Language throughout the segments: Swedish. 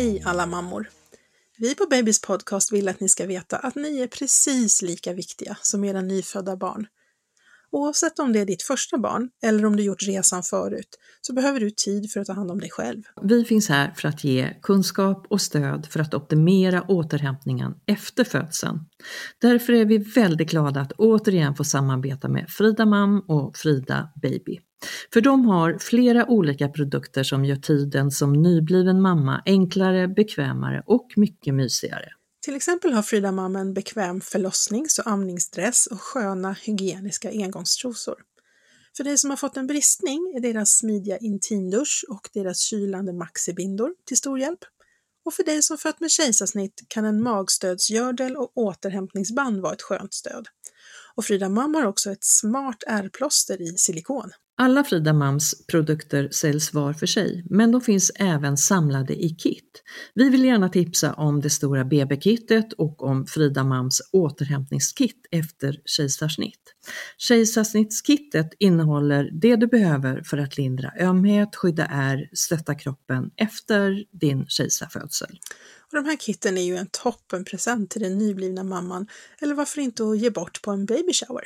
Hej alla mammor! Vi på Babys podcast vill att ni ska veta att ni är precis lika viktiga som era nyfödda barn. Oavsett om det är ditt första barn eller om du gjort resan förut så behöver du tid för att ta hand om dig själv. Vi finns här för att ge kunskap och stöd för att optimera återhämtningen efter födseln. Därför är vi väldigt glada att återigen få samarbeta med Frida Mam och Frida Baby. För de har flera olika produkter som gör tiden som nybliven mamma enklare, bekvämare och mycket mysigare. Till exempel har Frida Mam en bekväm förlossnings och amningsdress och sköna hygieniska engångstrosor. För dig som har fått en bristning är deras smidiga intimdusch och deras kylande maxibindor till stor hjälp. Och för dig som fött med kejsarsnitt kan en magstödsgördel och återhämtningsband vara ett skönt stöd. Och Frida Mam har också ett smart ärrplåster i silikon. Alla Frida Mams produkter säljs var för sig, men de finns även samlade i kit. Vi vill gärna tipsa om det stora BB-kittet och om Frida Mams återhämtningskit efter kejsarsnitt. Kejsarsnittskittet innehåller det du behöver för att lindra ömhet, skydda ärr, stötta kroppen efter din kejsarfödsel. Och de här kitten är ju en toppenpresent till den nyblivna mamman, eller varför inte att ge bort på en baby shower.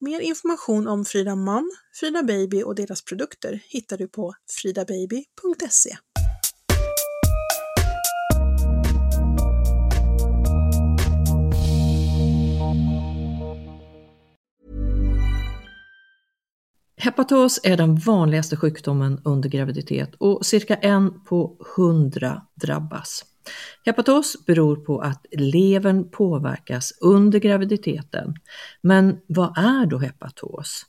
Mer information om Frida Mam, Frida Baby och deras produkter hittar du på fridababy.se. Hepatos är den vanligaste sjukdomen under graviditet och cirka en på hundra drabbas. Hepatos beror på att levern påverkas under graviditeten. Men vad är då hepatos?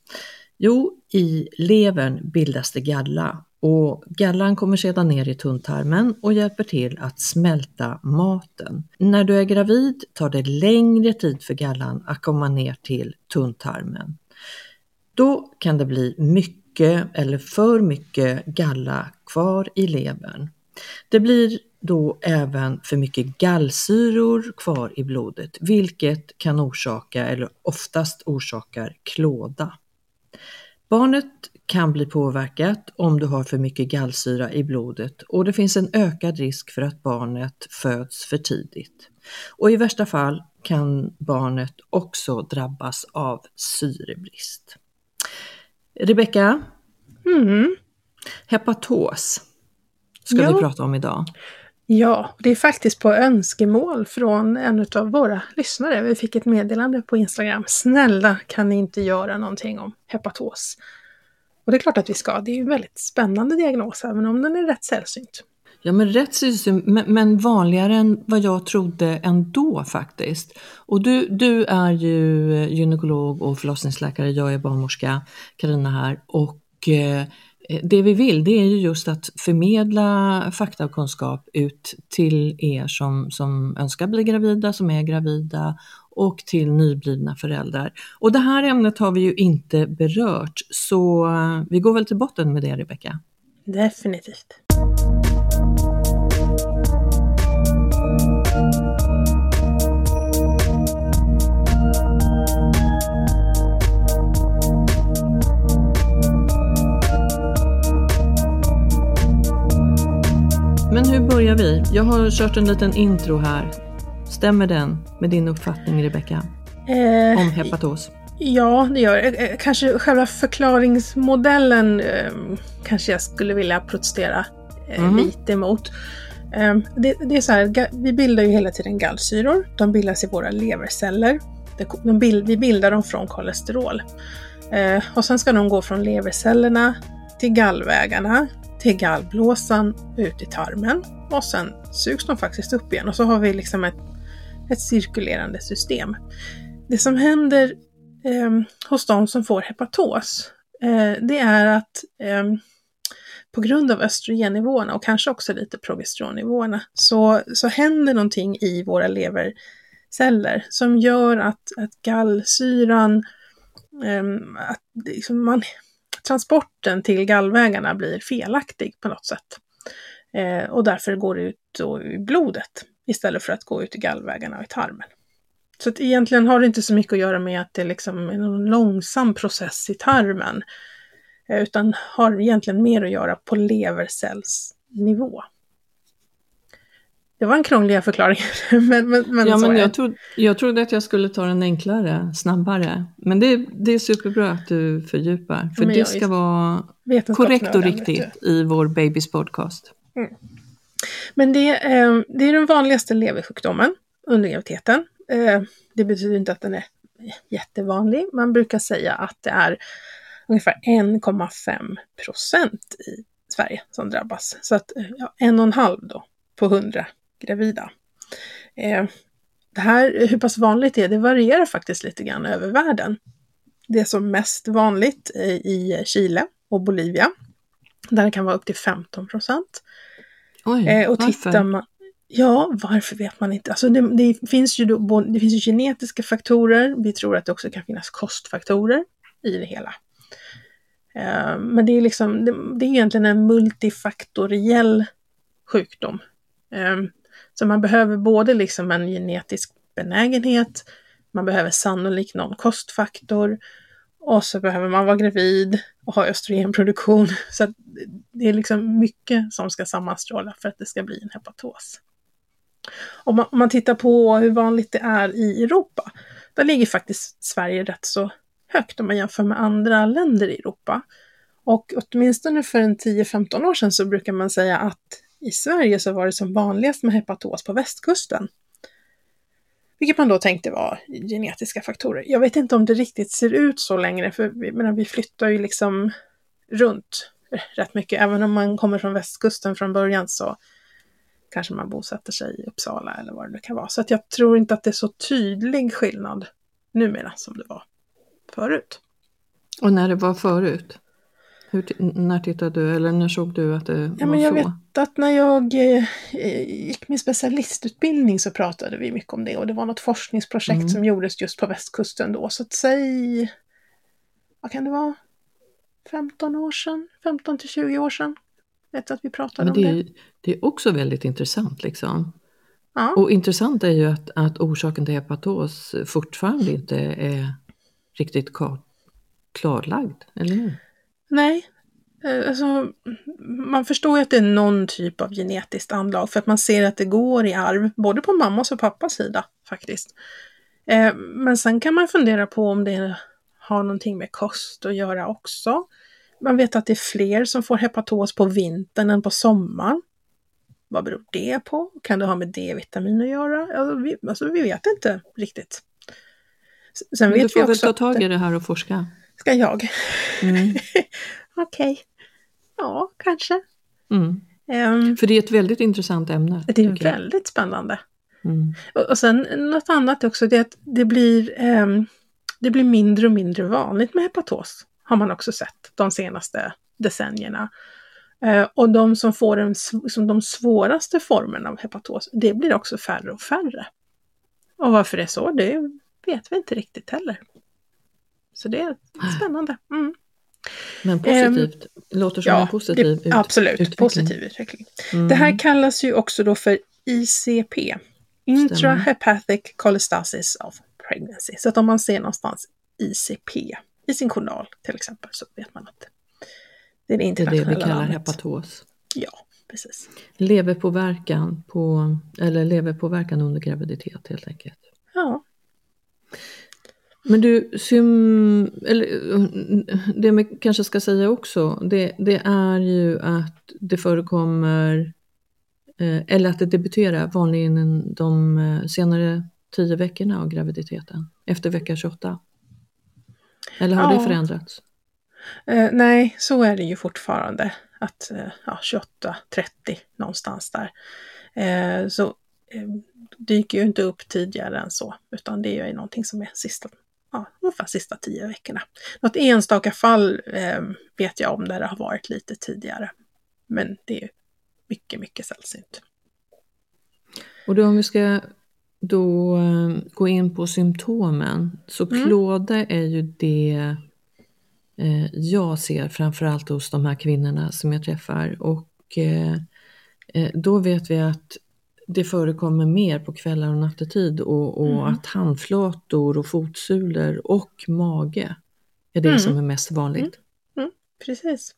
Jo, i levern bildas det galla och gallan kommer sedan ner i tunntarmen och hjälper till att smälta maten. När du är gravid tar det längre tid för gallan att komma ner till tunntarmen. Då kan det bli mycket eller för mycket galla kvar i levern. Det blir då även för mycket gallsyror kvar i blodet, vilket kan orsaka, eller oftast orsakar, klåda. Barnet kan bli påverkat om du har för mycket gallsyra i blodet och det finns en ökad risk för att barnet föds för tidigt. Och i värsta fall kan barnet också drabbas av syrebrist. Rebecka, Mm. hepatos ska Ja. vi prata om idag. Ja, det är faktiskt på önskemål från en av våra lyssnare. Vi fick ett meddelande på Instagram. Snälla kan ni inte göra någonting om hepatos? Och det är klart att vi ska. Det är ju en väldigt spännande diagnos, även om den är rätt sällsynt. Ja men rätt sällsynt, men, men vanligare än vad jag trodde ändå faktiskt. Och du, du är ju eh, gynekolog och förlossningsläkare, jag är barnmorska, Karina här. Och eh, Eh, det vi vill det är ju just att förmedla fakta och kunskap ut till er som, som önskar bli gravida, som är gravida och till nyblivna föräldrar. Och det här ämnet har vi ju inte berört så eh, vi går väl till botten med det Rebecka. Definitivt. Men hur börjar vi? Jag har kört en liten intro här. Stämmer den med din uppfattning Rebecka? Eh, Om hepatos? Ja, det gör det. Eh, Kanske själva förklaringsmodellen eh, kanske jag skulle vilja protestera eh, Mhm. lite emot. Eh, det, det är så här, vi bildar ju hela tiden gallsyror. De bildas i våra leverceller. De, de bild, vi bildar dem från kolesterol. Eh, och sen ska de gå från levercellerna till gallvägarna, till gallblåsan, ut i tarmen. Och sen sugs de faktiskt upp igen och så har vi liksom ett, ett cirkulerande system. Det som händer eh, hos de som får hepatos, eh, det är att eh, på grund av östrogennivåerna och kanske också lite progesteronnivåerna så, så händer någonting i våra leverceller som gör att, att gallsyran, eh, att liksom man, transporten till gallvägarna blir felaktig på något sätt. Eh, och därför går det ut då i blodet istället för att gå ut i gallvägarna och i tarmen. Så att egentligen har det inte så mycket att göra med att det liksom är någon långsam process i tarmen. eh, Utan har egentligen mer att göra på levercellsnivå det var en krånglig förklaring. men, men, men ja, men jag, trodde, jag trodde att jag skulle ta den enklare, snabbare. Men det, det är superbra att du fördjupar. För men det ska vara korrekt och riktigt i vår Babys podcast. Men det, eh, det är den vanligaste leversjukdomen under graviditeten. Eh, det betyder inte att den är jättevanlig. Man brukar säga att det är ungefär 1,5 procent i Sverige som drabbas. Så att eh, ja, en och en halv då på 100 gravida. Eh, det här, hur pass vanligt det är, det varierar faktiskt lite grann över världen. Det är som mest vanligt i Chile och Bolivia. Där det kan vara upp till 15 procent. Oj, Eh, och varför? tittar man... Ja, varför vet man inte. Alltså det, det, finns ju då, det finns ju genetiska faktorer. Vi tror att det också kan finnas kostfaktorer i det hela. Eh, men det är liksom, det, det är egentligen en multifaktoriell sjukdom. Eh, så man behöver både liksom en genetisk benägenhet, man behöver sannolikt någon kostfaktor och så behöver man vara gravid och ha östrogenproduktion. Så att det är liksom mycket som ska sammanstråla för att det ska bli en hepatos. Om man, om man tittar på hur vanligt det är i Europa, där ligger faktiskt Sverige rätt så högt om man jämför med andra länder i Europa. Och åtminstone för en 10-15 år sedan så brukar man säga att i Sverige så var det som vanligast med hepatos på västkusten. Vilket man då tänkte var genetiska faktorer. Jag vet inte om det riktigt ser ut så längre, för vi, menar, vi flyttar ju liksom runt rätt mycket. Även om man kommer från västkusten från början så kanske man bosätter sig i Uppsala eller vad det nu kan vara. Så att jag tror inte att det är så tydlig skillnad numera som det var förut. Och när det var förut? Hur, när tittade du, eller när såg du att det Ja, var men jag så? vet att när jag eh, gick min specialistutbildning så pratade vi mycket om det och det var något forskningsprojekt Mm. som gjordes just på västkusten då. Så att säg, vad kan det vara, 15 år sedan, 15 till 20 år sedan. Vet att vi pratade Men om det, det. det är också väldigt intressant. Liksom. Ja. Och intressant är ju att, att orsaken till hepatos fortfarande inte är riktigt klarlagd, eller hur? Nej, eh, alltså man förstår ju att det är någon typ av genetiskt anlag för att man ser att det går i arv, både på mammas och pappas sida faktiskt. Eh, Men sen kan man fundera på om det har någonting med kost att göra också. Man vet att det är fler som får hepatos på vintern än på sommaren. Vad beror det på? Kan det ha med D-vitamin att göra? Alltså, vi, alltså, vi vet inte riktigt. Sen Men du vet vi får väl också ta att... tag i det här och forska. Ska jag? Mm. Okej. Ja, kanske. Mm. Ehm, För det är ett väldigt intressant ämne. det är tycker jag. väldigt spännande. Mm. Och, och sen något annat också, det är att det blir, ehm, det blir mindre och mindre vanligt med hepatos. Har man också sett de senaste decennierna. Eh, och de som får den, som de svåraste formerna av hepatos, det blir också färre och färre. Och varför det är så, det vet vi inte riktigt heller. Så det är spännande. Mm. Men positivt, låter som en positiv det, ut- absolut. utveckling. Positiv utveckling. Mm. Det här kallas ju också då för ICP. Intrahepatic cholestasis of pregnancy. Så att om man ser någonstans ICP i sin journal till exempel så vet man att det är det Det är det vi internationella kallar namnet. hepatos. Ja, precis. Leverpåverkan, på, eller leverpåverkan under graviditet helt enkelt. Men du, sym, eller, det man kanske ska säga också, det, det är ju att det förekommer, eh, eller att det debuterar vanligen de eh, senare tio veckorna av graviditeten, efter vecka 28. Eller har Ja. det förändrats? eh, nej, så är det ju fortfarande. Att eh, ja, 28, 30 någonstans där. Eh, så dyker ju inte upp tidigare än så, utan det är ju någonting som är sista, ja, ungefär sista tio veckorna. Något enstaka fall eh, vet jag om där det har varit lite tidigare. Men det är mycket, mycket sällsynt. Och då om vi ska då eh, gå in på symptomen, så Mm. klåda är ju det eh, jag ser framförallt hos de här kvinnorna som jag träffar. Och eh, eh, då vet vi att det förekommer mer på kvällar och nattetid och, och Mm. att handflator och fotsulor och mage är det Mm. som är mest vanligt. Precis.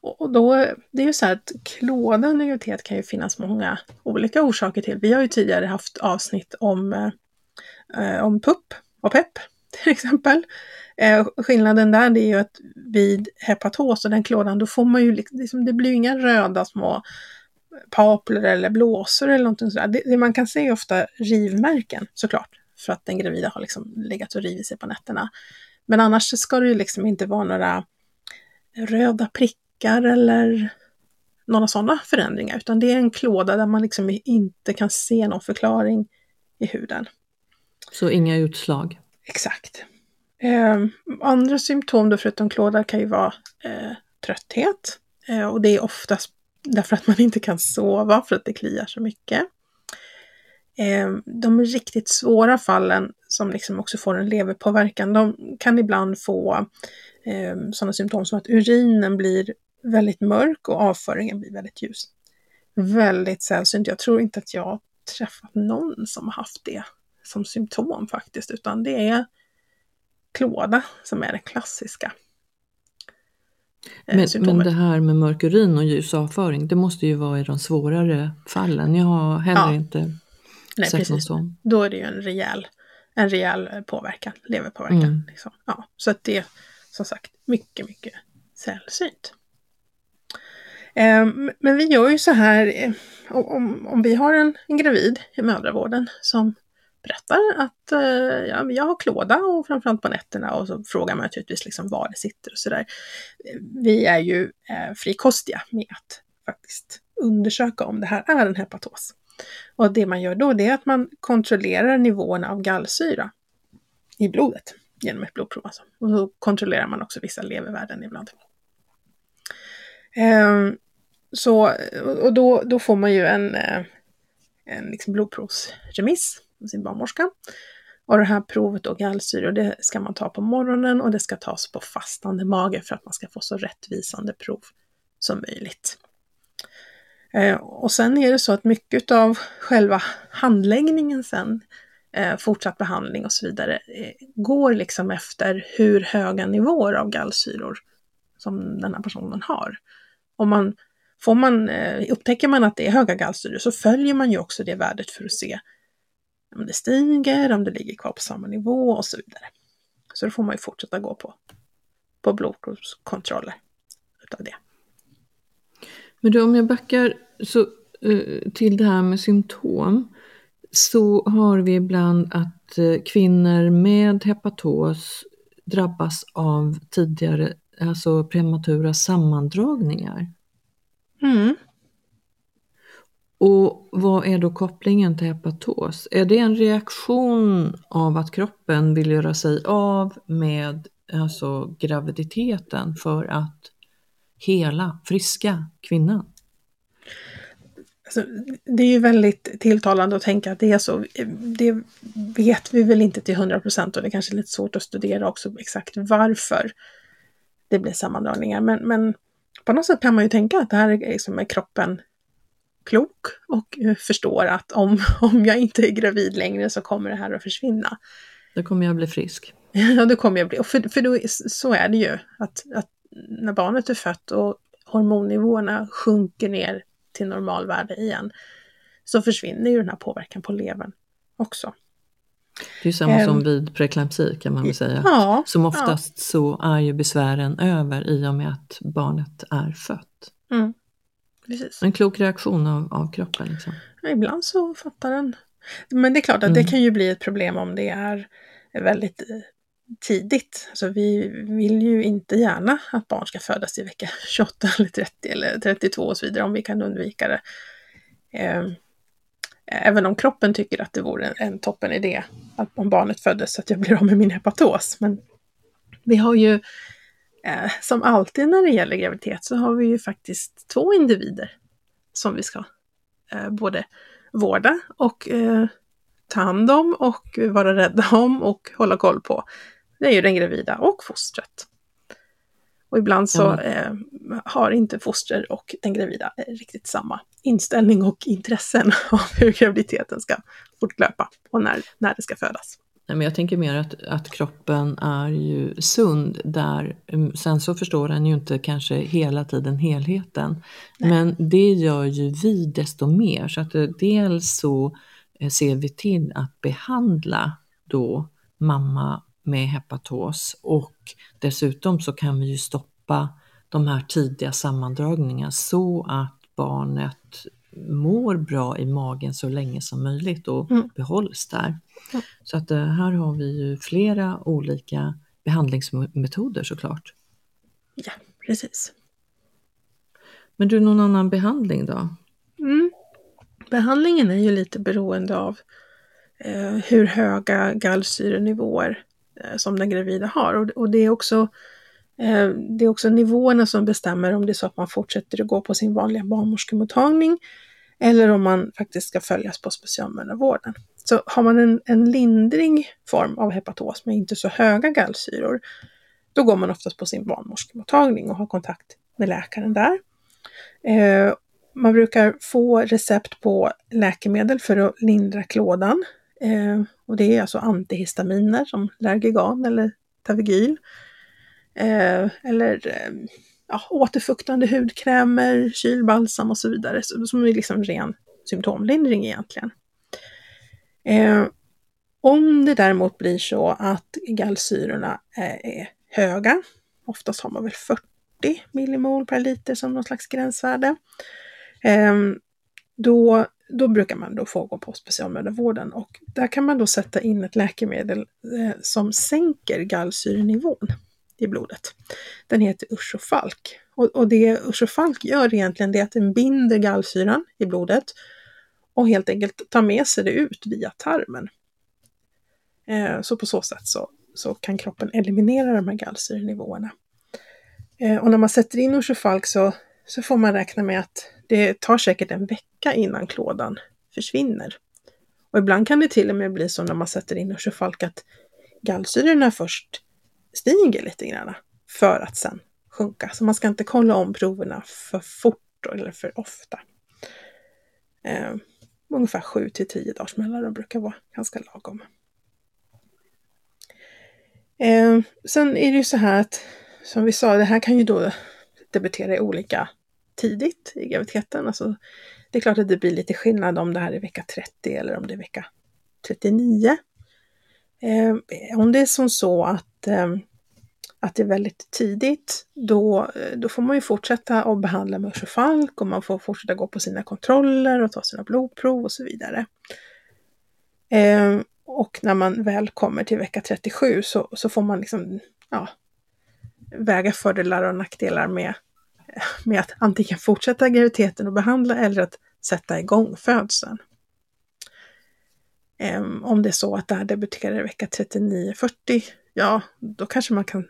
Och då, det är ju så här att klåda under graviditet kan ju finnas många olika orsaker till. Vi har ju tidigare haft avsnitt om, eh, om PUP och PEP till exempel. Eh, skillnaden där det är ju att vid hepatos och den klådan då får man ju liksom, det blir ju inga röda små papler eller blåsor eller någonting sådär. Det, det man kan se är ofta rivmärken såklart för att den gravida har liksom legat och rivit sig på nätterna. Men annars ska det ju liksom inte vara några röda prickar eller några sådana förändringar, utan det är en klåda där man liksom inte kan se någon förklaring i huden. Så inga utslag? Exakt. Eh, andra symptom då förutom klåda kan ju vara eh, trötthet. Eh, och det är oftast därför att man inte kan sova för att det kliar så mycket. Ehm, de riktigt svåra fallen som liksom också får en leverpåverkan, de kan ibland få ehm, sådana symptom som att urinen blir väldigt mörk och avföringen blir väldigt ljus. Väldigt sällsynt. Jag tror inte att jag träffat någon som har haft det som symptom faktiskt, utan det är klåda som är det klassiska. Eh, men, men, det här med mörk urin och ljus avföring, det måste ju vara i de svårare fallen. Jag har heller ja. inte Nej, sån. Då är det ju en rejäl, en rejäl påverkan, leverpåverkan. Mm. Liksom. Ja, så att det är som sagt mycket, mycket sällsynt. Ehm, men vi gör ju så här, eh, om, om vi har en, en gravid i mödravården som berättar att eh, ja, jag har klåda och framförallt på nätterna och så frågar man naturligtvis liksom var det sitter och sådär. Vi är ju eh, frikostiga med att faktiskt undersöka om det här är en hepatos. Och det man gör då det är att man kontrollerar nivåerna av gallsyra i blodet genom ett blodprov. Alltså. Och så kontrollerar man också vissa levervärden ibland. Eh, så, och då, då får man ju en, eh, en liksom blodprovsremiss sin barnmorska. Och det här provet då, gallsyra, det ska man ta på morgonen och det ska tas på fastande mage för att man ska få så rättvisande prov som möjligt. Eh, och sen är det så att mycket av själva handläggningen sen, eh, fortsatt behandling och så vidare, eh, går liksom efter hur höga nivåer av gallsyror som den här personen har. Om man, får man, upptäcker man att det är höga gallsyror så följer man ju också det värdet för att se om det stiger, om det ligger kvar på samma nivå och så vidare. Så då får man ju fortsätta gå på, på blodprovskontroller utav det. Men du, om jag backar så, uh, till det här med symptom så har vi ibland att uh, kvinnor med hepatos drabbas av tidigare, alltså prematura sammandragningar. Mm. Och vad är då kopplingen till hepatos? Är det en reaktion av att kroppen vill göra sig av med alltså graviditeten för att hela, friska kvinnan? Alltså, det är ju väldigt tilltalande att tänka att det är så. Det vet vi väl inte till 100 procent och det är kanske är lite svårt att studera också exakt varför det blir sammandragningar. Men, men på något sätt kan man ju tänka att det här är liksom kroppen klok och eh, förstår att om, om jag inte är gravid längre så kommer det här att försvinna. Då kommer jag bli frisk. Ja, då kommer jag bli, för, för då, så är det ju, att, att när barnet är fött och hormonnivåerna sjunker ner till normalvärde igen, så försvinner ju den här påverkan på levern också. Det är samma som ehm. vid preeklampsi kan man väl säga. Ja, som oftast ja. så är ju besvären över i och med att barnet är fött. Mm. Precis. En klok reaktion av, av kroppen. Liksom. Ja, ibland så fattar den. Men det är klart att mm. det kan ju bli ett problem om det är väldigt eh, tidigt. Alltså vi vill ju inte gärna att barn ska födas i vecka 28 eller 30 eller 32 och så vidare om vi kan undvika det. Ehm, även om kroppen tycker att det vore en toppen idé att om barnet föddes så att jag blir av med min hepatos. Men vi har ju eh, som alltid när det gäller graviditet så har vi ju faktiskt två individer som vi ska eh, både vårda och eh, ta hand om och vara rädda om och hålla koll på. Det är ju den gravida och fostret. Och ibland så eh, har inte foster och den gravida riktigt samma inställning och intressen av hur graviditeten ska fortlöpa och när, när det ska födas. Nej, men jag tänker mer att, att kroppen är ju sund där. mm, Sen så förstår den ju inte kanske hela tiden helheten. Nej. Men det gör ju vi desto mer. Så att eh, dels så eh, ser vi till att behandla då mamma med hepatos och dessutom så kan vi ju stoppa de här tidiga sammandragningarna så att barnet mår bra i magen så länge som möjligt och Mm. behålls där. Ja. Så att eh, här har vi ju flera olika behandlingsmetoder såklart. Ja, precis. Men du, någon annan behandling då? Mm. Behandlingen är ju lite beroende av eh, hur höga gallsyrenivåer eh, som den gravida har. Och, och det, är också, eh, det är också nivåerna som bestämmer om det är så att man fortsätter att gå på sin vanliga barnmorskemottagning eller om man faktiskt ska följas på specialmödravården. Så har man en, en lindrig form av hepatos med inte så höga gallsyror, då går man oftast på sin barnmorskemottagning och har kontakt med läkaren där. Eh, man brukar få recept på läkemedel för att lindra klådan. Eh, och det är alltså antihistaminer som Lergigan eller Tavigyl. Eh, eller eh, ja, återfuktande hudkrämer, kylbalsam och så vidare. Som är liksom ren symptomlindring egentligen. Eh, om det däremot blir så att gallsyrorna är, eh, är höga, oftast har man väl 40 millimol per liter som någon slags gränsvärde, eh, då, då brukar man då få gå på specialmödravården och där kan man då sätta in ett läkemedel eh, som sänker gallsyrenivån i blodet. Den heter Ursofalk och, och det Ursofalk gör egentligen det är att den binder gallsyran i blodet och helt enkelt tar med sig det ut via tarmen. Eh, så på så sätt så, så kan kroppen eliminera de här gallsyrenivåerna. Eh, och när man sätter in Ursofalk så, så får man räkna med att det tar säkert en vecka innan klådan försvinner. Och ibland kan det till och med bli så när man sätter in Ursofalk att gallsyrorna först stiger lite grann för att sen sjunka. Så man ska inte kolla om proverna för fort eller för ofta. Eh, ungefär 7 till 10 dagars mellanrum brukar vara ganska lagom. Eh, sen är det ju så här att, som vi sa, det här kan ju då debutera i olika tidigt i graviditeten. Alltså, det är klart att det blir lite skillnad om det här är vecka 30 eller om det är vecka 39. Eh, om det är som så att, eh, att det är väldigt tidigt, då, eh, då får man ju fortsätta att behandla med Ursofalk och man får fortsätta gå på sina kontroller och ta sina blodprov och så vidare. Eh, och när man väl kommer till vecka 37 så, så får man liksom ja, väga fördelar och nackdelar med med att antingen fortsätta graviditeten och behandla eller att sätta igång födseln. Um, om det är så att det här debuterar i vecka 39-40, ja, då kanske man kan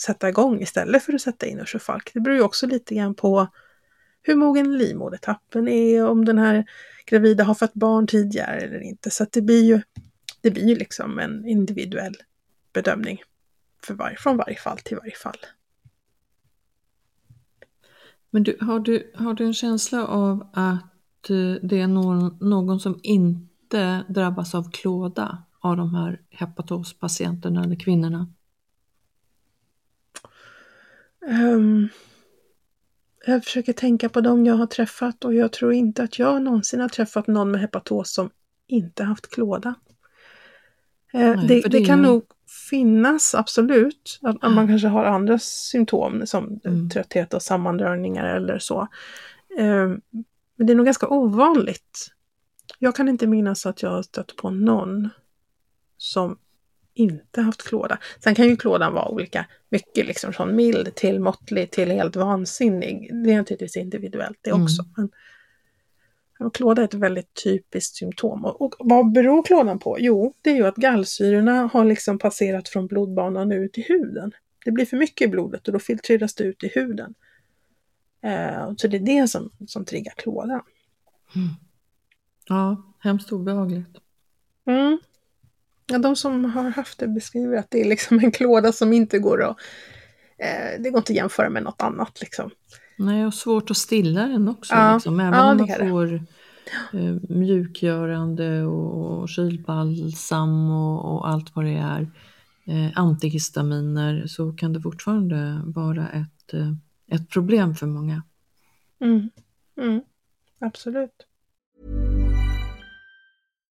sätta igång istället för att sätta in Ursofalk. Det beror ju också lite grann på hur mogen livmodertappen är, om den här gravida har fått barn tidigare eller inte. Så att det blir ju, det blir ju liksom en individuell bedömning för var, från varje fall till varje fall. Men du, har, du, har du en känsla av att eh, det är någon, någon som inte drabbas av klåda av de här hepatospatienterna eller kvinnorna? Um, jag försöker tänka på dem jag har träffat och jag tror inte att jag någonsin har träffat någon med hepatos som inte haft klåda. Eh, Nej, det, det, det kan ju- nog finnas, absolut, att att man kanske har andra symptom som Mm. trötthet och sammandragningar eller så. Eh, Men det är nog ganska ovanligt. Jag kan inte minnas att jag har stött på någon som inte haft klåda. Sen kan ju klådan vara olika mycket, liksom från mild till måttlig till helt vansinnig. Det är naturligtvis individuellt det Mm. också. Men, men klåda är ett väldigt typiskt symptom. Och, och vad beror klådan på? Jo, det är ju att gallsyrorna har liksom passerat från blodbanan ut i huden. Det blir för mycket i blodet och då filtreras det ut i huden. Eh, så det är det som, som triggar klådan. Ja, hemskt obehagligt. Mm. Ja, de som har haft det beskriver att det är liksom en klåda som inte går att... Eh, det går inte att jämföra med något annat liksom. Nej, och svårt att stilla den också. Ja, Liksom. Även ja, om man får eh, mjukgörande och kylbalsam och, och allt vad det är, eh, antihistaminer, så kan det fortfarande vara ett, eh, ett problem för många. Mm. Mm. Absolut.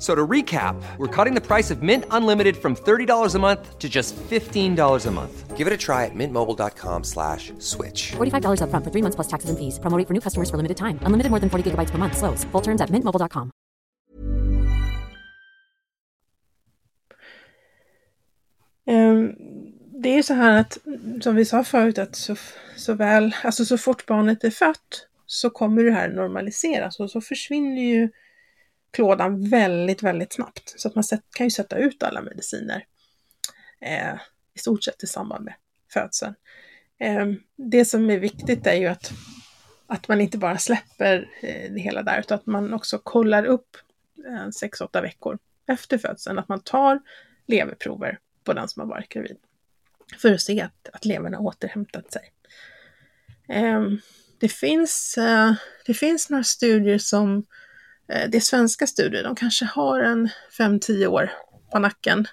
So to recap, we're cutting the price of Mint Unlimited from $30 a month to just $15 a month. Give it a try at mintmobile.com slash switch. $45 up front for three months plus taxes and fees. Promoting for new customers for limited time. Unlimited more than 40 gigabytes per month. Slows. Full terms at mintmobile.com. Um, det är så här att, som vi sa förut, att så, så väl, alltså så fort barnet är fött så kommer det här normaliseras och så försvinner ju klådan väldigt, väldigt snabbt. Så att man kan ju sätta ut alla mediciner eh, i stort sett i samband med födseln. Eh, det som är viktigt är ju att, att man inte bara släpper eh, det hela där, utan att man också kollar upp eh, 6-8 veckor efter födseln, att man tar leverprover på den som har varit gravid för att se att, att levern har återhämtat sig. Eh, det, finns, eh, det finns några studier som Eh, Eh, det är svenska studier, de kanske har en 5-10 år på nacken.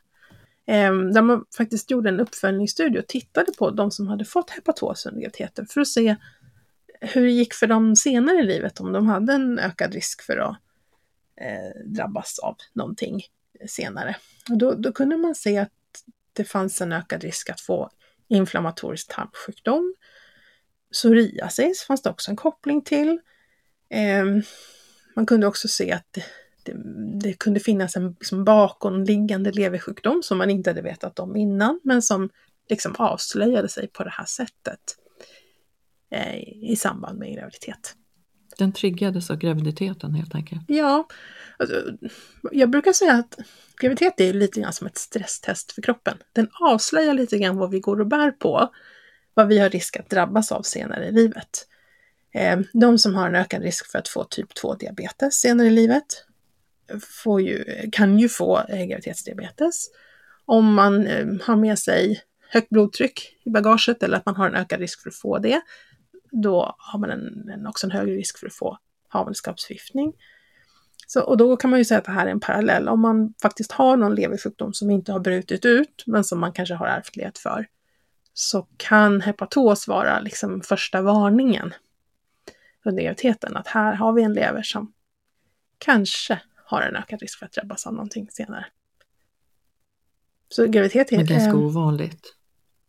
Ehm, Där man faktiskt gjorde en uppföljningsstudie och tittade på de som hade fått hepatos under graviditeten för att se hur det gick för dem senare i livet, om de hade en ökad risk för att eh, drabbas av någonting senare. Och då, då kunde man se att det fanns en ökad risk att få inflammatorisk tarmsjukdom. Psoriasis fanns det också en koppling till. Ehm, man kunde också se att det, det, det kunde finnas en liksom bakomliggande leversjukdom som man inte hade vetat om innan, men som liksom avslöjade sig på det här sättet eh, i samband med graviditet. Den triggades av graviditeten helt enkelt? Ja, alltså, jag brukar säga att graviditet är lite grann som ett stresstest för kroppen. Den avslöjar lite grann vad vi går och bär på, vad vi har risk att drabbas av senare i livet. Ehm, de som har en ökad risk för att få typ 2-diabetes senare i livet får ju, kan ju få eh, graviditetsdiabetes. Om man ehm, har med sig högt blodtryck i bagaget eller att man har en ökad risk för att få det, då har man en, en också en högre risk för att få havandeskapsförgiftning. Så, och då kan man ju säga att det här är en parallell. Om man faktiskt har någon leversjukdom som inte har brutit ut, men som man kanske har ärftlighet för, så kan hepatos vara liksom första varningen under graviditeten att här har vi en lever som kanske har en ökad risk för att drabbas av någonting senare. Så graviditet är... Men ganska eh, ovanligt.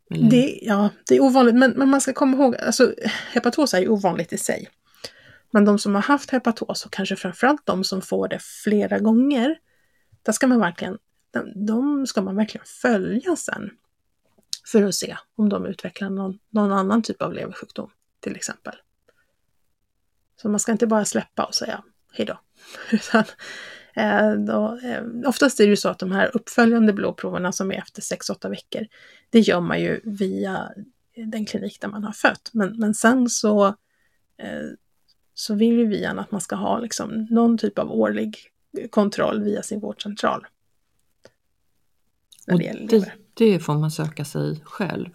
Det, ja, det är ovanligt, men, men man ska komma ihåg, alltså hepatos är ju ovanligt i sig. Men de som har haft hepatos och kanske framförallt de som får det flera gånger, där ska man verkligen, de, de ska man verkligen följa sen. För att se om de utvecklar någon, någon annan typ av leversjukdom till exempel. Så man ska inte bara släppa och säga hejdå. Utan, eh, då, eh, oftast är det ju så att de här uppföljande blodproverna som är efter 6-8 veckor, det gör man ju via den klinik där man har fött. Men, men sen så, eh, så vill ju vi gärna att man ska ha liksom någon typ av årlig kontroll via sin vårdcentral. Och det, det får man söka sig själv?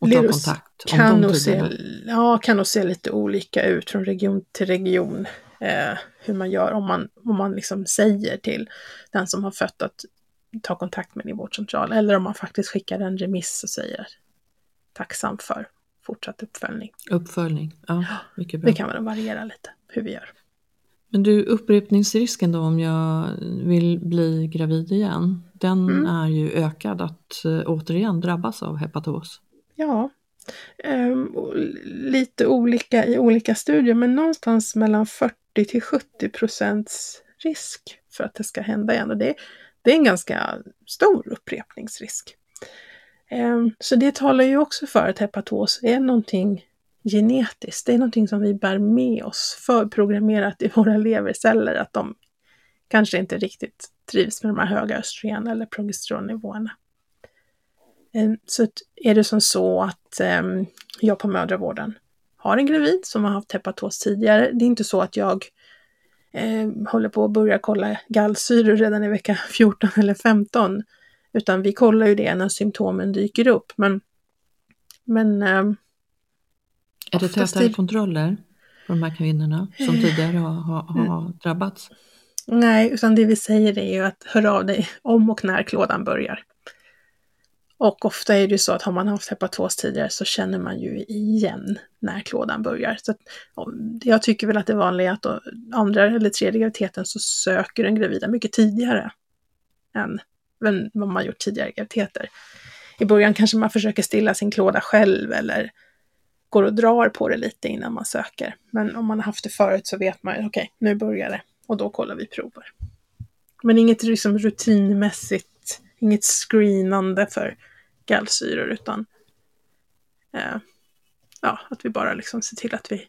Och ta kontakt? Kan nog, se, ja, kan nog se lite olika ut från region till region. Eh, hur man gör om man, om man liksom säger till den som har fött att ta kontakt med din vårdcentral eller om man faktiskt skickar en remiss och säger tacksam för fortsatt uppföljning. Uppföljning, ja, mycket bra. Det kan väl variera lite hur vi gör. Men du, upprepningsrisken då om jag vill bli gravid igen, den mm. är ju ökad att äh, återigen drabbas av hepatos. Ja, um, lite olika i olika studier, men någonstans mellan 40 till 70 procents risk för att det ska hända igen. Och det, det är en ganska stor upprepningsrisk. Um, så det talar ju också för att hepatos är någonting genetiskt. Det är någonting som vi bär med oss förprogrammerat i våra leverceller att de kanske inte riktigt trivs med de här höga östrogen eller progesteronnivåerna. Ehm, så är det som så att ehm, jag på mödravården har en gravid som har haft hepatos tidigare. Det är inte så att jag eh, håller på att börja kolla gallsyror redan i vecka 14 eller 15. Utan vi kollar ju det när symptomen dyker upp. Men, men Är det tätare det... kontroller på de här kvinnorna som tidigare har, har, har mm. drabbats? Nej, utan det vi säger är ju att hör av dig om och när klådan börjar. Och ofta är det ju så att har man haft hepatos tidigare så känner man ju igen när klådan börjar. Så att, jag tycker väl att det vanliga är att då, andra eller tredje graviditeten så söker den gravida mycket tidigare än vad man gjort tidigare graviditeter. I början kanske man försöker stilla sin klåda själv eller går och drar på det lite innan man söker. Men om man har haft det förut så vet man ju, okej, okay, nu börjar det och då kollar vi prover. Men inget liksom rutinmässigt, inget screenande för gallsyror utan eh, ja, att vi bara liksom ser till att vi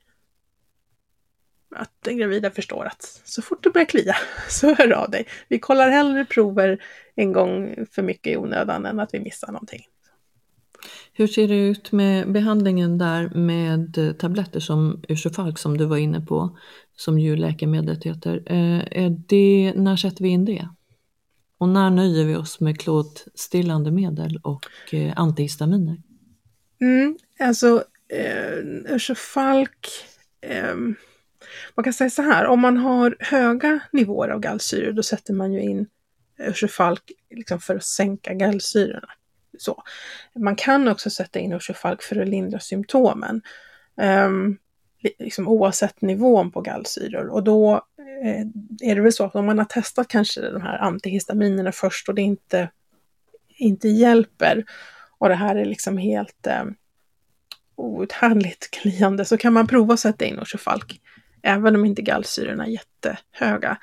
att den gravida förstår att så fort det börjar klia så hör av dig. Vi kollar hellre prover en gång för mycket i onödan än att vi missar någonting. Hur ser det ut med behandlingen där med tabletter som ursofalk som du var inne på, som ju läkemedlet heter. Eh, är det, när sätter vi in det? Och när nöjer vi oss med klotstillande medel och eh, antihistaminer? Mm, alltså, eh, Falk, eh, man kan säga så här, om man har höga nivåer av gallsyror då sätter man ju in Ursufalk liksom för att sänka gallsyrorna. Så. Man kan också sätta in Ursufalk för att lindra symptomen. Um, liksom oavsett nivån på gallsyror. Och då eh, är det väl så att om man har testat kanske de här antihistaminerna först och det inte, inte hjälper och det här är liksom helt eh, outhärdligt kliande så kan man prova att sätta in Orsofalk även om inte gallsyrorna är jättehöga.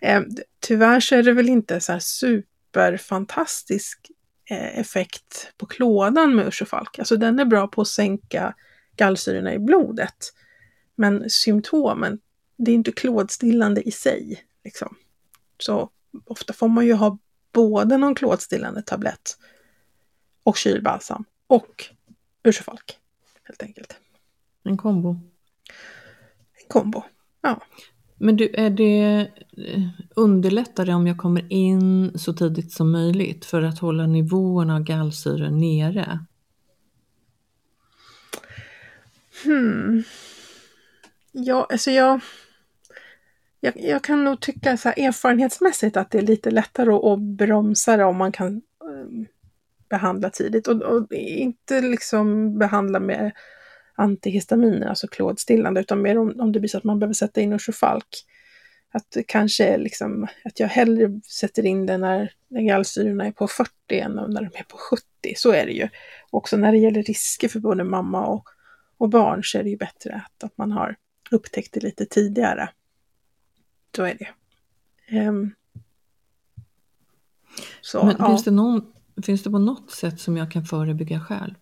Eh, tyvärr så är det väl inte så här superfantastisk eh, effekt på klådan med Ursofalk. Alltså den är bra på att sänka gallsyrorna i blodet. Men symptomen, det är inte klådstillande i sig. Liksom. Så ofta får man ju ha både någon klådstillande tablett och kylbalsam och ursefalk. Helt enkelt. En kombo. En kombo, ja. Men du, är det eh, underlättare om jag kommer in så tidigt som möjligt för att hålla nivåerna av gallsyra nere? Hmm. Ja, alltså jag, jag, jag kan nog tycka så här, erfarenhetsmässigt att det är lite lättare att, att bromsa det om man kan um, behandla tidigt och, och, inte liksom behandla med antihistaminer, alltså klådstillande, utan mer om, om det blir så att man behöver sätta in Ursofalk. Att det kanske är liksom att jag hellre sätter in det när, när gallsyrorna är på 40 än när de är på 70. Så är det ju. Också när det gäller risker för både mamma och, och barn så är det ju bättre att, att man har upptäckt det lite tidigare. Så är det. Um, så, Men ja. finns, det någon, finns det på något sätt som jag kan förebygga själv?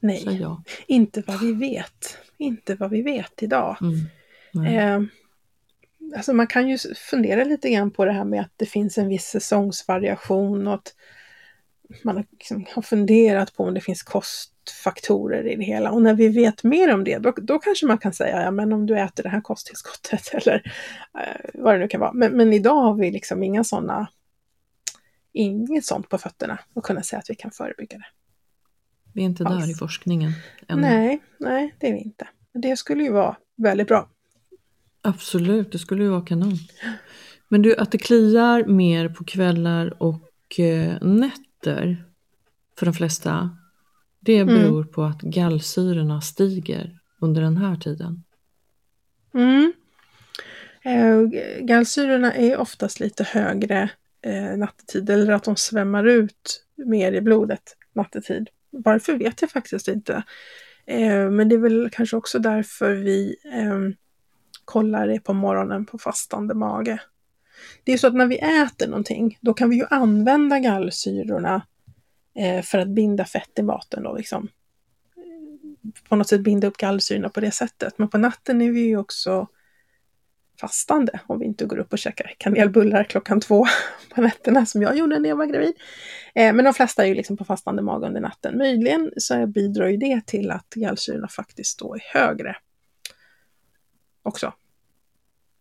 Nej, inte vad vi vet. Inte vad vi vet idag. Mm. Um, alltså man kan ju fundera lite grann på det här med att det finns en viss säsongsvariation och att man liksom har funderat på om det finns kost faktorer i det hela. Och när vi vet mer om det, då, då kanske man kan säga, ja men om du äter det här kosttillskottet eller eh, vad det nu kan vara. Men, men idag har vi liksom inga sådana, inget sånt på fötterna och kunna säga att vi kan förebygga det. Vi är inte där i forskningen ännu. Nej, nej det är vi inte. Det skulle ju vara väldigt bra. Absolut, det skulle ju vara kanon. Men du, att det kliar mer på kvällar och eh, nätter för de flesta, det mm. beror mm. på att gallsyrorna stiger under den här tiden. Mm. Eh, gallsyrorna är oftast lite högre eh, nattetid eller att de svämmar ut mer i blodet nattetid. Varför vet jag faktiskt inte. Eh, men det är väl kanske också därför vi eh, kollar det på morgonen på fastande mage. Det är så att när vi äter någonting, då kan vi ju använda gallsyrorna eh, för att binda fett i maten då liksom. på något sätt binda upp gallsyrorna på det sättet. Men på natten är vi ju också fastande om vi inte går upp och käkar kanelbullar klockan två på nätterna som jag gjorde när jag var gravid. Eh, men de flesta är ju liksom på fastande mage under natten. Möjligen så bidrar ju det till att gallsyrorna faktiskt då är högre också.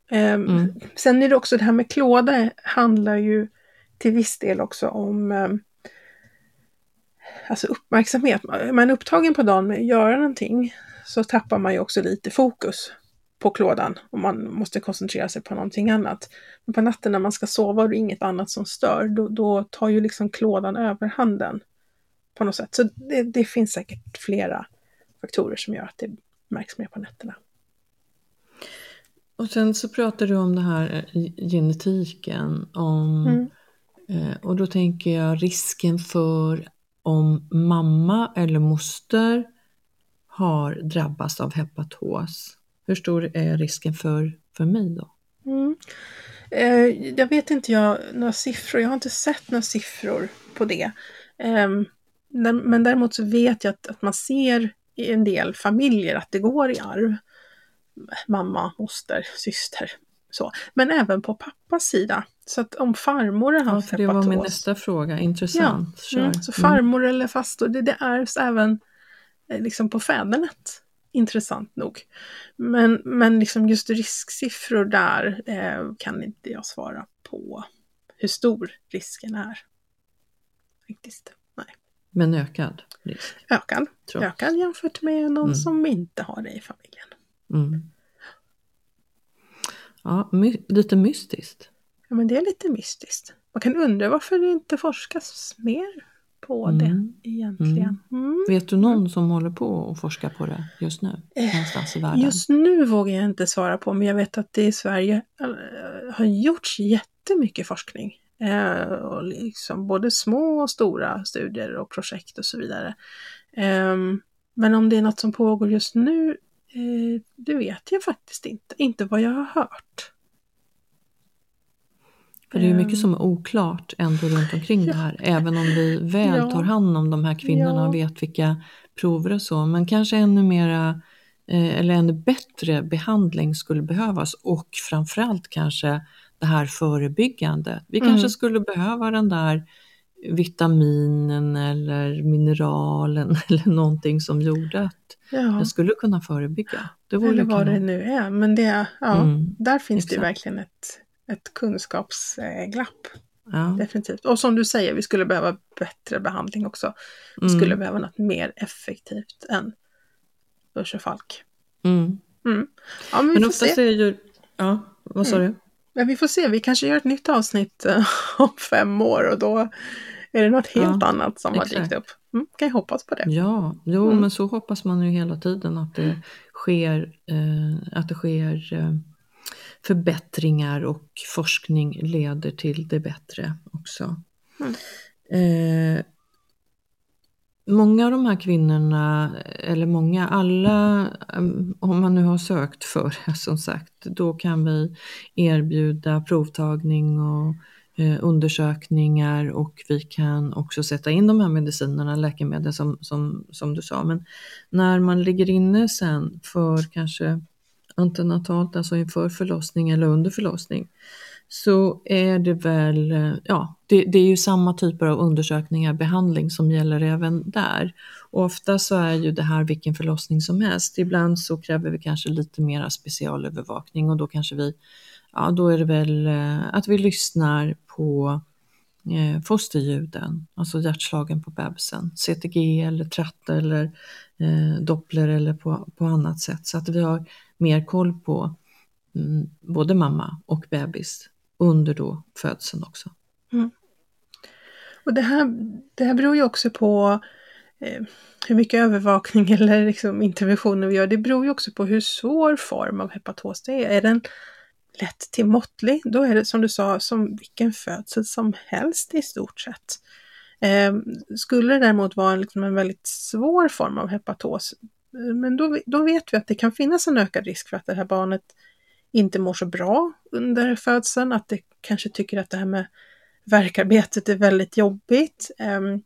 Eh, mm. Sen är det också det här med klåda handlar ju till viss del också om eh, alltså uppmärksamhet. Är man upptagen på dagen med att göra någonting så tappar man ju också lite fokus på klådan och man måste koncentrera sig på någonting annat. Men på natten när man ska sova och det är inget annat som stör, då, då tar ju liksom klådan överhanden på något sätt. Så det, det, finns säkert flera faktorer som gör att det märks mer på nätterna. Och sen så pratar du om det här eh, genetiken, om, mm. eh, och då tänker jag risken för om mamma eller moster har drabbats av hepatos. Hur stor är risken för, för mig då? Mm. Eh, jag vet inte jag, några siffror, jag har inte sett några siffror på det. Eh, men däremot så vet jag att, att man ser i en del familjer att det går i arv. Mamma, moster, syster. Så. Men även på pappas sida. Så att om farmor har haft ja, Det var min nästa fråga, intressant. Ja. Mm. Så farmor mm. eller fastor, det, det ärvs även eh, liksom på fädernet intressant nog. Men, men liksom just risksiffror där eh, kan inte jag svara på hur stor risken är. Faktiskt. Nej. Men ökad risk? Ökad. Trots. Ökad jämfört med någon mm. som inte har det i familjen. Mm. Ja, my lite mystiskt. Ja, men det är lite mystiskt. Man kan undra varför det inte forskas mer på mm. det egentligen. Mm. mm. Vet du någon som håller på att forska på det just nu? Eh, någonstans i världen? Just nu vågar jag inte svara på, men jag vet att det i Sverige äh, har gjorts jättemycket forskning. Eh, och liksom både små och stora studier och projekt och så vidare. Eh, men om det är något som pågår just nu, eh, det vet jag faktiskt inte. Inte vad jag har hört. För det är mycket som är oklart ändå runt omkring ja. det här. Även om vi väl ja. tar hand om de här kvinnorna och vet vilka prover och så. Men kanske ännu mera eh, eller ännu bättre behandling skulle behövas och framförallt kanske det här förebyggande. Vi mm. kanske skulle behöva den där vitaminen eller mineralen eller någonting som gjorde att ja. jag skulle kunna förebygga. Det eller vad det nu är, men det, ja, mm. där finns Exakt. det verkligen ett ett kunskapsglapp. Ja. Definitivt. Och som du säger, vi skulle behöva bättre behandling också. Vi mm. skulle behöva något mer effektivt än Falk. Mm. Mm. Ja, men, men oftast är ju... Ja, vad sa mm. du? Ja, vi får se, vi kanske gör ett nytt avsnitt uh, om fem år och då är det något helt ja, annat som exakt. har dykt upp. Mm, kan jag hoppas på det. Ja, jo, mm. men så hoppas man ju hela tiden att det sker, eh, att det sker eh, förbättringar och forskning leder till det bättre också. Mm. Eh, många av de här kvinnorna, eller många, alla, eh, om man nu har sökt för det som sagt, då kan vi erbjuda provtagning och Eh, undersökningar och vi kan också sätta in de här medicinerna, läkemedel som, som, som du sa. Men när man ligger inne sen för kanske antenatalt, alltså inför förlossning eller under förlossning, så är det väl, eh, ja, det, det, är ju samma typer av undersökningar, behandling som gäller även där. Och ofta så är ju det här vilken förlossning som helst. Ibland så kräver vi kanske lite mera specialövervakning och då kanske vi, ja då är det väl eh, att vi lyssnar på eh, fosterljuden, alltså hjärtslagen på bebisen, CTG eller tratt eller eh, doppler eller på, på annat sätt. Så att vi har mer koll på mm, både mamma och bebis under då födseln också. Mm. Och det här, det här beror ju också på eh, hur mycket övervakning eller liksom interventioner vi gör. Det beror ju också på hur svår form av hepatos det är. Är den lätt till måttlig, då är det som du sa som vilken födsel som helst i stort sett. Eh, skulle det däremot vara liksom en väldigt svår form av hepatos, men då, då vet vi att det kan finnas en ökad risk för att det här barnet inte mår så bra under födseln, att det kanske tycker att det här med verkarbetet är väldigt jobbigt. Ehm,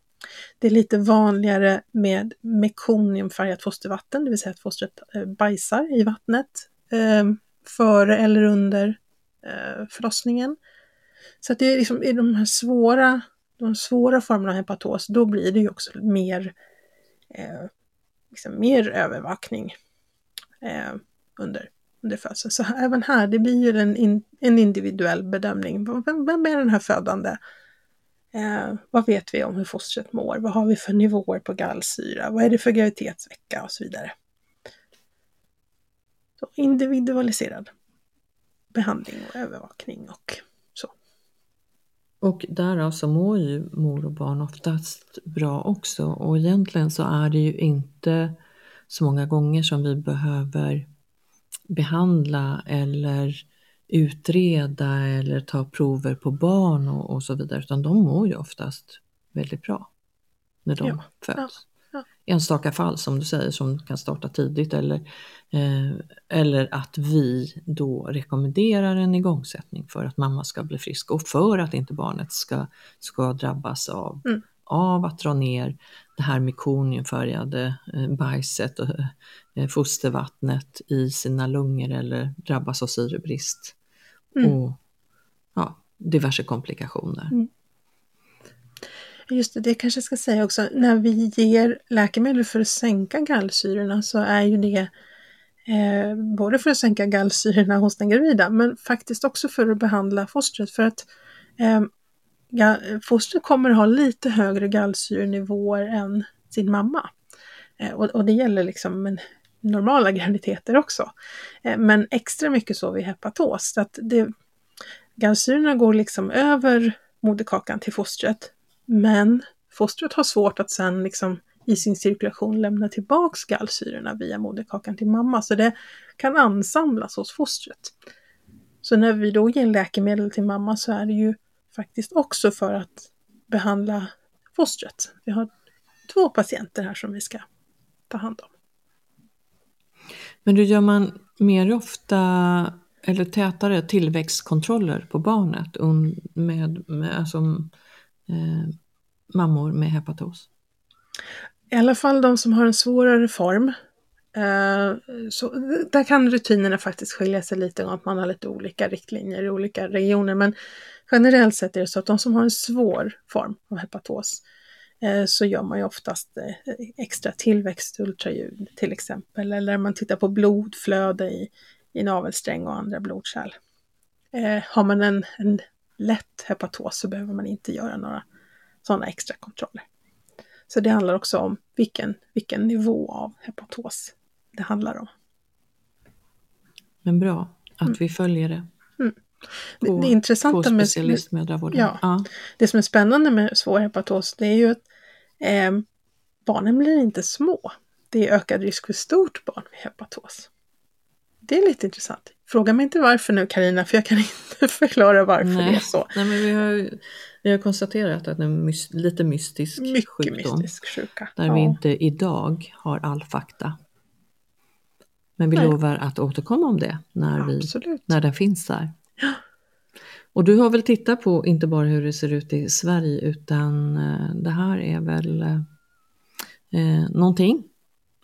det är lite vanligare med mekoniumfärgat fostervatten, det vill säga att fostret eh, bajsar i vattnet ehm, före eller under eh, förlossningen. Så att det är liksom i de här svåra, de svåra formerna av hepatos, då blir det ju också mer, eh, liksom mer övervakning eh, under, under födseln. Så även här, det blir ju en, in, en individuell bedömning. Vem, vem är den här födande? Eh, vad vet vi om hur fostret mår? Vad har vi för nivåer på gallsyra? Vad är det för graviditetsvecka och så vidare. Individualiserad behandling och övervakning och så. Och därav så mår ju mor och barn oftast bra också och egentligen så är det ju inte så många gånger som vi behöver behandla eller utreda eller ta prover på barn och, och så vidare, utan de mår ju oftast väldigt bra när de Ja, föds. ja. Enstaka fall som du säger som kan starta tidigt eller, eh, eller att vi då rekommenderar en igångsättning för att mamma ska bli frisk och för att inte barnet ska, ska drabbas av, Mm. av att dra ner det här mekoniumfärgade eh, bajset och eh, fostervattnet i sina lungor eller drabbas av syrebrist Mm. och ja, diverse komplikationer. Mm. Just det, det kanske jag ska säga också. När vi ger läkemedel för att sänka gallsyrorna så är ju det eh, både för att sänka gallsyrorna hos den gravida men faktiskt också för att behandla fostret. För att eh, fostret kommer ha lite högre gallsyrenivåer än sin mamma. Eh, och, och det gäller liksom men, normala graviditeter också. Eh, men extra mycket så vid hepatos. Så att det, gallsyrorna går liksom över moderkakan till fostret men fostret har svårt att sen liksom i sin cirkulation lämna tillbaks gallsyrorna via moderkakan till mamma, så det kan ansamlas hos fostret. Så när vi då ger läkemedel till mamma så är det ju faktiskt också för att behandla fostret. Vi har två patienter här som vi ska ta hand om. Men då gör man mer ofta eller tätare tillväxtkontroller på barnet med, med alltså, eh, mammor med hepatos? I alla fall de som har en svårare form. Eh, så, där kan rutinerna faktiskt skilja sig lite om att man har lite olika riktlinjer i olika regioner. Men generellt sett är det så att de som har en svår form av hepatos eh, så gör man ju oftast eh, extra tillväxtultraljud till exempel. Eller man tittar på blodflöde i, i navelsträng och andra blodkärl. Eh, har man en, en lätt hepatos så behöver man inte göra några sådana extra kontroller. Så det handlar också om vilken, vilken nivå av hepatos det handlar om. Men bra att vi följer det. Mm. Det, På, det intressanta på med, specialistmödravården. Ja. Ja. det som är spännande med svår hepatos, det är ju att eh, barnen blir inte små. Det är ökad risk för stort barn med hepatos. Det är lite intressant. Fråga mig inte varför nu Karina, för jag kan inte förklara varför Nej. det är så. Nej, men vi, har, vi har konstaterat att det är en mys- lite mystisk Mycket sjukdom. mystisk sjuka. Där Ja. vi inte idag har all fakta. Men vi Nej. lovar att återkomma om det när, vi, Absolut. när den finns där. Och du har väl tittat på inte bara hur det ser ut i Sverige utan eh, det här är väl eh, eh, någonting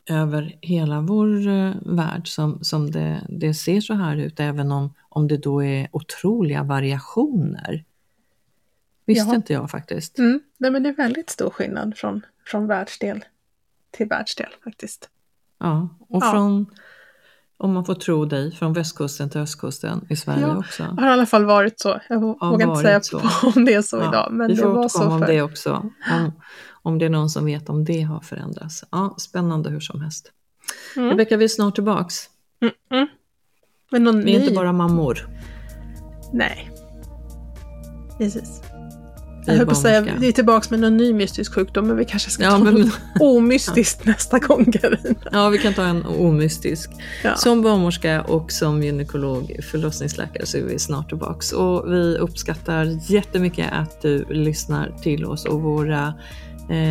över hela vår eh, värld som, som det, det ser så här ut även om, om det då är otroliga variationer. Visste Ja. inte jag faktiskt. Mm. Nej, men det är väldigt stor skillnad från, från världsdel till världsdel faktiskt. Ja, och Ja. från, om man får tro dig, från västkusten till östkusten i Sverige Ja, också. Det har i alla fall varit så. Jag vågar inte säga så. om det är så Ja, idag. Men vi det får var återkomma så om för... det också. Om, om det är någon som vet om det har förändrats. Ja, spännande hur som helst. Mm. Rebecka, vi är snart tillbaks. Mm, mm. Men någon Vi är ny? inte bara mammor. Nej. Precis. Jag höll på att säga, vi är tillbaka med någon ny mystisk sjukdom, men vi kanske ska Ja, ta men- något omystiskt nästa gång, Carina. Ja, vi kan ta en omystisk. Ja. Som barnmorska och som gynekolog, förlossningsläkare så är vi snart tillbaks. Och vi uppskattar jättemycket att du lyssnar till oss och våra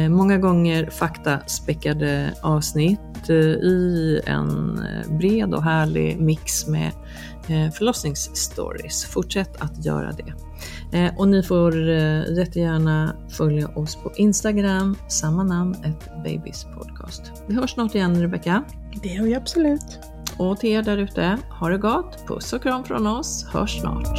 många gånger faktaspäckade avsnitt eh, i en eh, bred och härlig mix med eh, förlossningsstories. Fortsätt att göra det. Eh, och ni får eh, jättegärna följa oss på Instagram, samma namn, ett Babys podcast. Vi hörs snart igen Rebecka. Det gör vi absolut. Och till er där ute, ha det gott, puss och kram från oss, hörs snart.